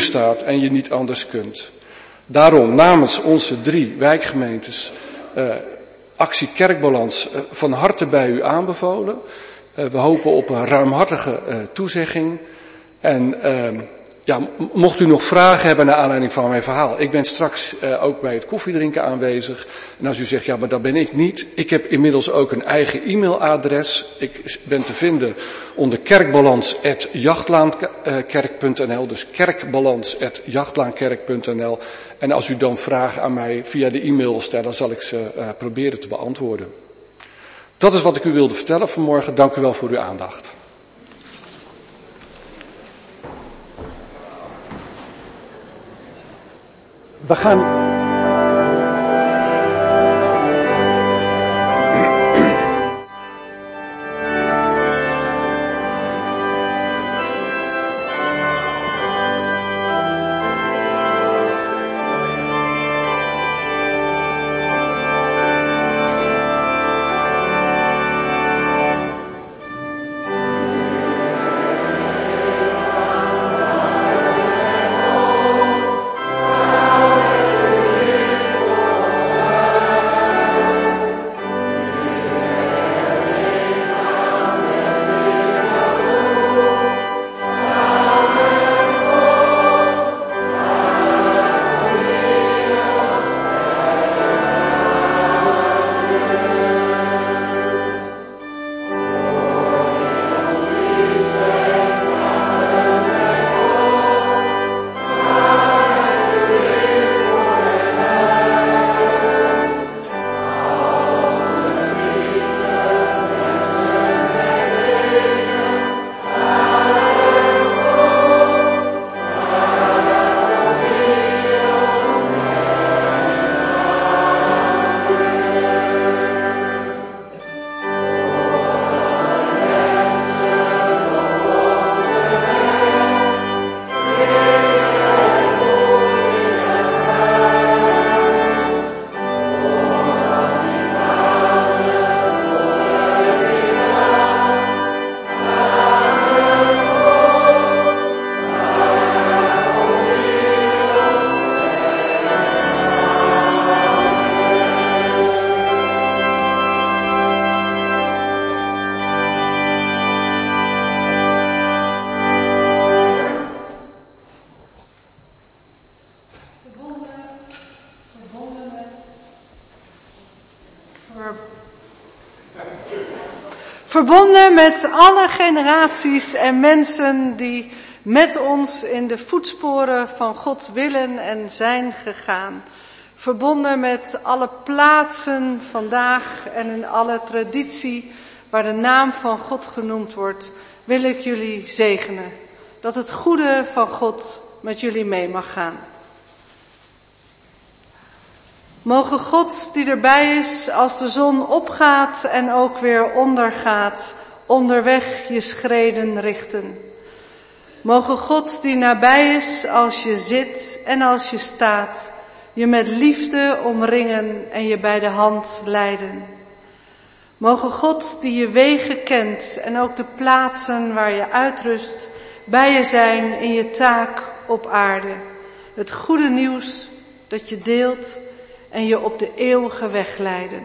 staat en je niet anders kunt. Daarom namens onze drie wijkgemeentes uh, actie Kerkbalans uh, van harte bij u aanbevolen. Uh, we hopen op een ruimhartige toezegging. En ehm, ja, mocht u nog vragen hebben naar aanleiding van mijn verhaal. Ik ben straks uh, ook bij het koffiedrinken aanwezig. En als u zegt, ja, maar dat ben ik niet. Ik heb inmiddels ook een eigen e-mailadres. Ik ben te vinden onder kerkbalans.jachtlaankerk.nl. Dus kerkbalans.jachtlaankerk.nl. En als u dan vragen aan mij via de e-mail stelt, dan zal ik ze uh, proberen te beantwoorden. Dat is wat ik u wilde vertellen vanmorgen. Dank u wel voor uw aandacht. We gaan Verbonden met alle generaties en mensen die met ons in de voetsporen van God willen en zijn gegaan. Verbonden met alle plaatsen vandaag en in alle traditie waar de naam van God genoemd wordt, wil ik jullie zegenen. Dat het goede van God met jullie mee mag gaan. Mogen God die erbij is als de zon opgaat en ook weer ondergaat, onderweg je schreden richten. Mogen God die nabij is als je zit en als je staat, je met liefde omringen en je bij de hand leiden. Mogen God die je wegen kent en ook de plaatsen waar je uitrust, bij je zijn in je taak op aarde. Het goede nieuws dat je deelt en je op de eeuwige weg leiden.